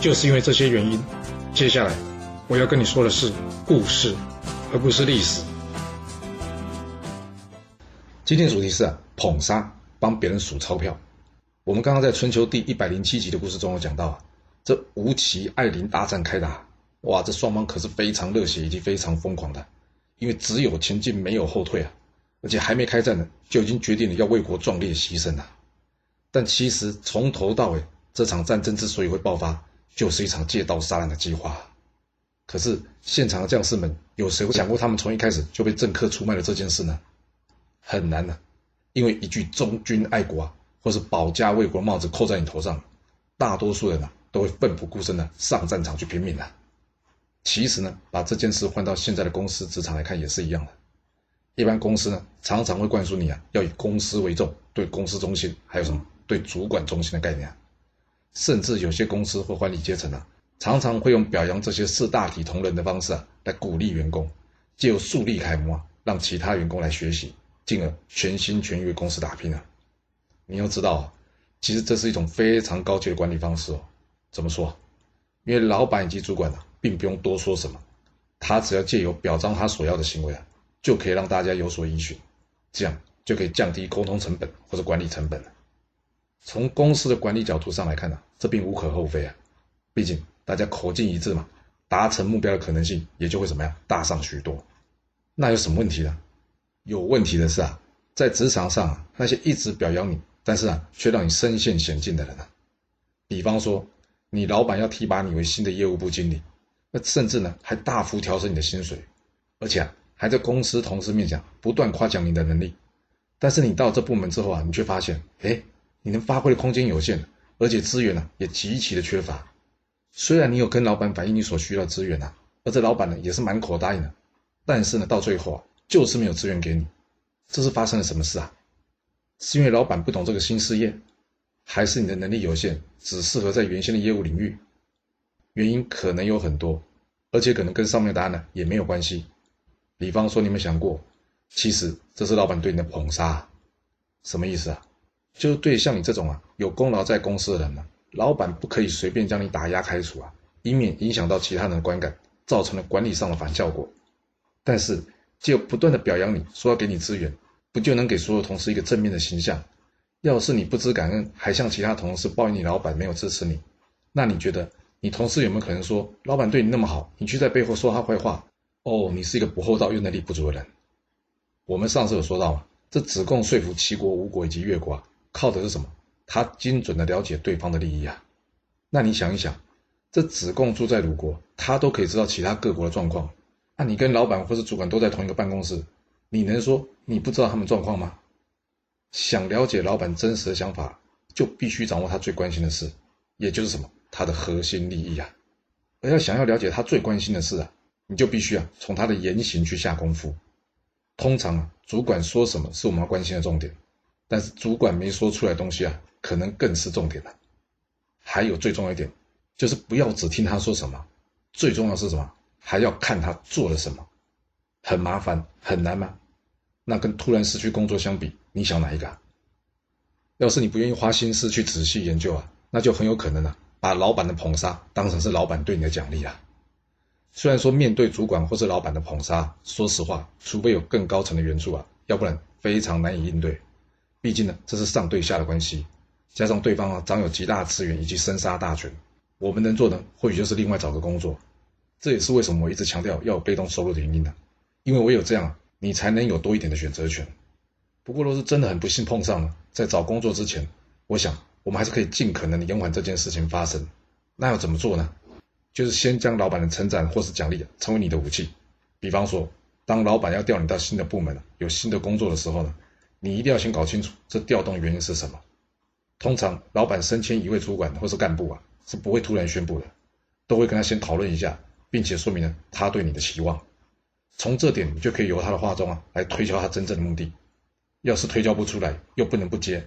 就是因为这些原因，接下来我要跟你说的是故事，而不是历史。今天主题是啊，捧杀，帮别人数钞票。我们刚刚在春秋第一百零七集的故事中有讲到啊，这吴齐艾陵大战开打，哇，这双方可是非常热血以及非常疯狂的，因为只有前进没有后退啊，而且还没开战呢，就已经决定了要为国壮烈牺牲了。但其实从头到尾，这场战争之所以会爆发，就是一场借刀杀人的计划，可是现场的将士们有谁会想过他们从一开始就被政客出卖了这件事呢？很难呢，因为一句忠君爱国啊，或是保家卫国的帽子扣在你头上，大多数人呢都会奋不顾身的上战场去拼命的。其实呢，把这件事换到现在的公司职场来看也是一样的。一般公司呢常常会灌输你啊要以公司为重，对公司中心，还有什么对主管中心的概念。甚至有些公司或管理阶层啊，常常会用表扬这些四大体同仁的方式啊，来鼓励员工，借由树立楷模啊，让其他员工来学习，进而全心全意为公司打拼啊。你要知道啊，其实这是一种非常高级的管理方式哦。怎么说？因为老板以及主管啊，并不用多说什么，他只要借由表彰他所要的行为啊，就可以让大家有所依循，这样就可以降低沟通成本或者管理成本了。从公司的管理角度上来看呢，这并无可厚非啊。毕竟大家口径一致嘛，达成目标的可能性也就会怎么样大上许多。那有什么问题呢？有问题的是啊，在职场上那些一直表扬你，但是啊却让你身陷险境的人啊，比方说你老板要提拔你为新的业务部经理，那甚至呢还大幅调升你的薪水，而且啊还在公司同事面前不断夸奖你的能力，但是你到这部门之后啊，你却发现，哎。你能发挥的空间有限，而且资源呢也极其的缺乏。虽然你有跟老板反映你所需要的资源啊，而这老板呢也是满口答应的，但是呢到最后啊就是没有资源给你。这是发生了什么事啊？是因为老板不懂这个新事业，还是你的能力有限，只适合在原先的业务领域？原因可能有很多，而且可能跟上面的答案呢也没有关系。比方说，你们想过，其实这是老板对你的捧杀，什么意思啊？就是对像你这种啊有功劳在公司的人呢，老板不可以随便将你打压开除啊，以免影响到其他人的观感，造成了管理上的反效果。但是，就不断的表扬你，说要给你资源，不就能给所有同事一个正面的形象？要是你不知感恩，还向其他同事抱怨你老板没有支持你，那你觉得你同事有没有可能说，老板对你那么好，你却在背后说他坏话？哦，你是一个不厚道又能力不足的人。我们上次有说到嘛，这只供说服齐国、吴国以及越国啊。靠的是什么？他精准的了解对方的利益啊。那你想一想，这子贡住在鲁国，他都可以知道其他各国的状况。那你跟老板或是主管都在同一个办公室，你能说你不知道他们状况吗？想了解老板真实的想法，就必须掌握他最关心的事，也就是什么？他的核心利益啊。而要想要了解他最关心的事啊，你就必须啊从他的言行去下功夫。通常啊，主管说什么是我们要关心的重点。但是主管没说出来东西啊，可能更是重点了。还有最重要一点，就是不要只听他说什么，最重要是什么？还要看他做了什么。很麻烦，很难吗？那跟突然失去工作相比，你想哪一个？要是你不愿意花心思去仔细研究啊，那就很有可能啊，把老板的捧杀当成是老板对你的奖励啊。虽然说面对主管或是老板的捧杀，说实话，除非有更高层的援助啊，要不然非常难以应对。毕竟呢，这是上对下的关系，加上对方啊掌有极大资源以及生杀大权，我们能做的或许就是另外找个工作。这也是为什么我一直强调要有被动收入的原因呢？因为唯有这样，你才能有多一点的选择权。不过若是真的很不幸碰上了，在找工作之前，我想我们还是可以尽可能的延缓这件事情发生。那要怎么做呢？就是先将老板的成长或是奖励成为你的武器。比方说，当老板要调你到新的部门有新的工作的时候呢？你一定要先搞清楚这调动原因是什么。通常，老板升迁一位主管或是干部啊，是不会突然宣布的，都会跟他先讨论一下，并且说明了他对你的期望。从这点，你就可以由他的话中啊来推敲他真正的目的。要是推敲不出来，又不能不接，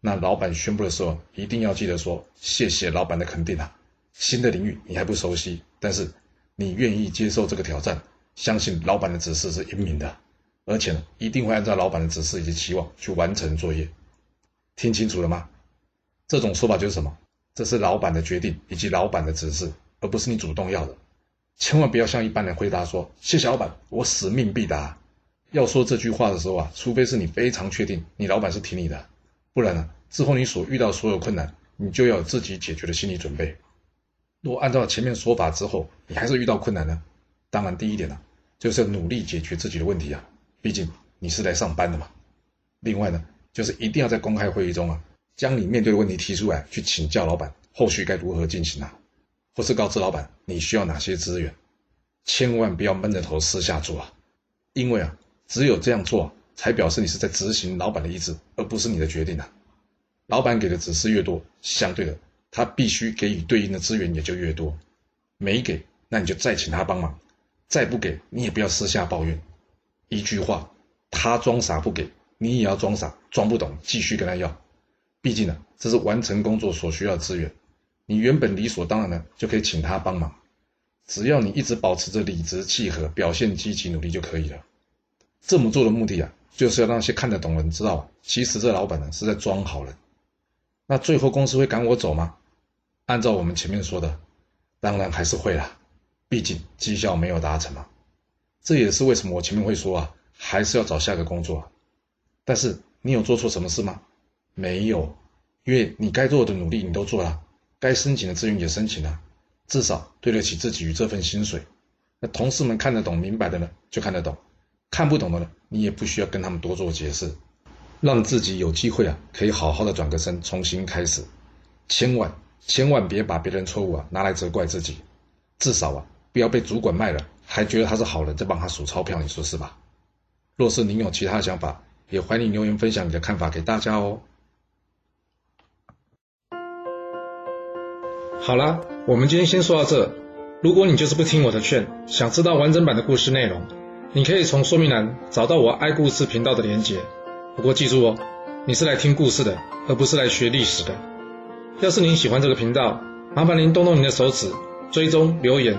那老板宣布的时候，一定要记得说谢谢老板的肯定啊。新的领域你还不熟悉，但是你愿意接受这个挑战，相信老板的指示是英明的，而且呢一定会按照老板的指示以及期望去完成作业。听清楚了吗？这种说法就是什么？这是老板的决定以及老板的指示，而不是你主动要的。千万不要像一般人回答说：“谢谢老板，我使命必达。”要说这句话的时候啊，除非是你非常确定你老板是听你的，不然呢，之后你所遇到所有困难，你就要有自己解决的心理准备。如果按照前面说法之后，你还是遇到困难呢，当然第一点呢，就是要努力解决自己的问题啊，毕竟你是来上班的嘛。另外呢，就是一定要在公开会议中啊。将你面对的问题提出来，去请教老板后续该如何进行啊，或是告知老板你需要哪些资源，千万不要闷着头私下做啊，因为啊，只有这样做才表示你是在执行老板的意志，而不是你的决定啊。老板给的指示越多，相对的，他必须给予对应的资源也就越多。没给，那你就再请他帮忙；再不给，你也不要私下抱怨。一句话，他装傻不给，你也要装傻，装不懂继续跟他要。毕竟呢，这是完成工作所需要的资源，你原本理所当然的就可以请他帮忙，只要你一直保持着理直气和，表现积极努力就可以了。这么做的目的啊，就是要让那些看得懂的人知道，其实这老板呢是在装好人。那最后公司会赶我走吗？按照我们前面说的，当然还是会啦，毕竟绩效没有达成嘛。这也是为什么我前面会说啊，还是要找下个工作。但是你有做错什么事吗？没有，因为你该做的努力你都做了，该申请的资源也申请了，至少对得起自己与这份薪水。那同事们看得懂、明白的呢，就看得懂；看不懂的呢，你也不需要跟他们多做解释，让自己有机会啊，可以好好的转个身，重新开始。千万千万别把别人错误啊拿来责怪自己，至少啊，不要被主管卖了，还觉得他是好人在帮他数钞票，你说是吧？若是您有其他想法，也欢迎留言分享你的看法给大家哦。好啦，我们今天先说到这。如果你就是不听我的劝，想知道完整版的故事内容，你可以从说明栏找到我爱故事频道的连结。不过记住哦，你是来听故事的，而不是来学历史的。要是您喜欢这个频道，麻烦您动动您的手指，追踪、留言，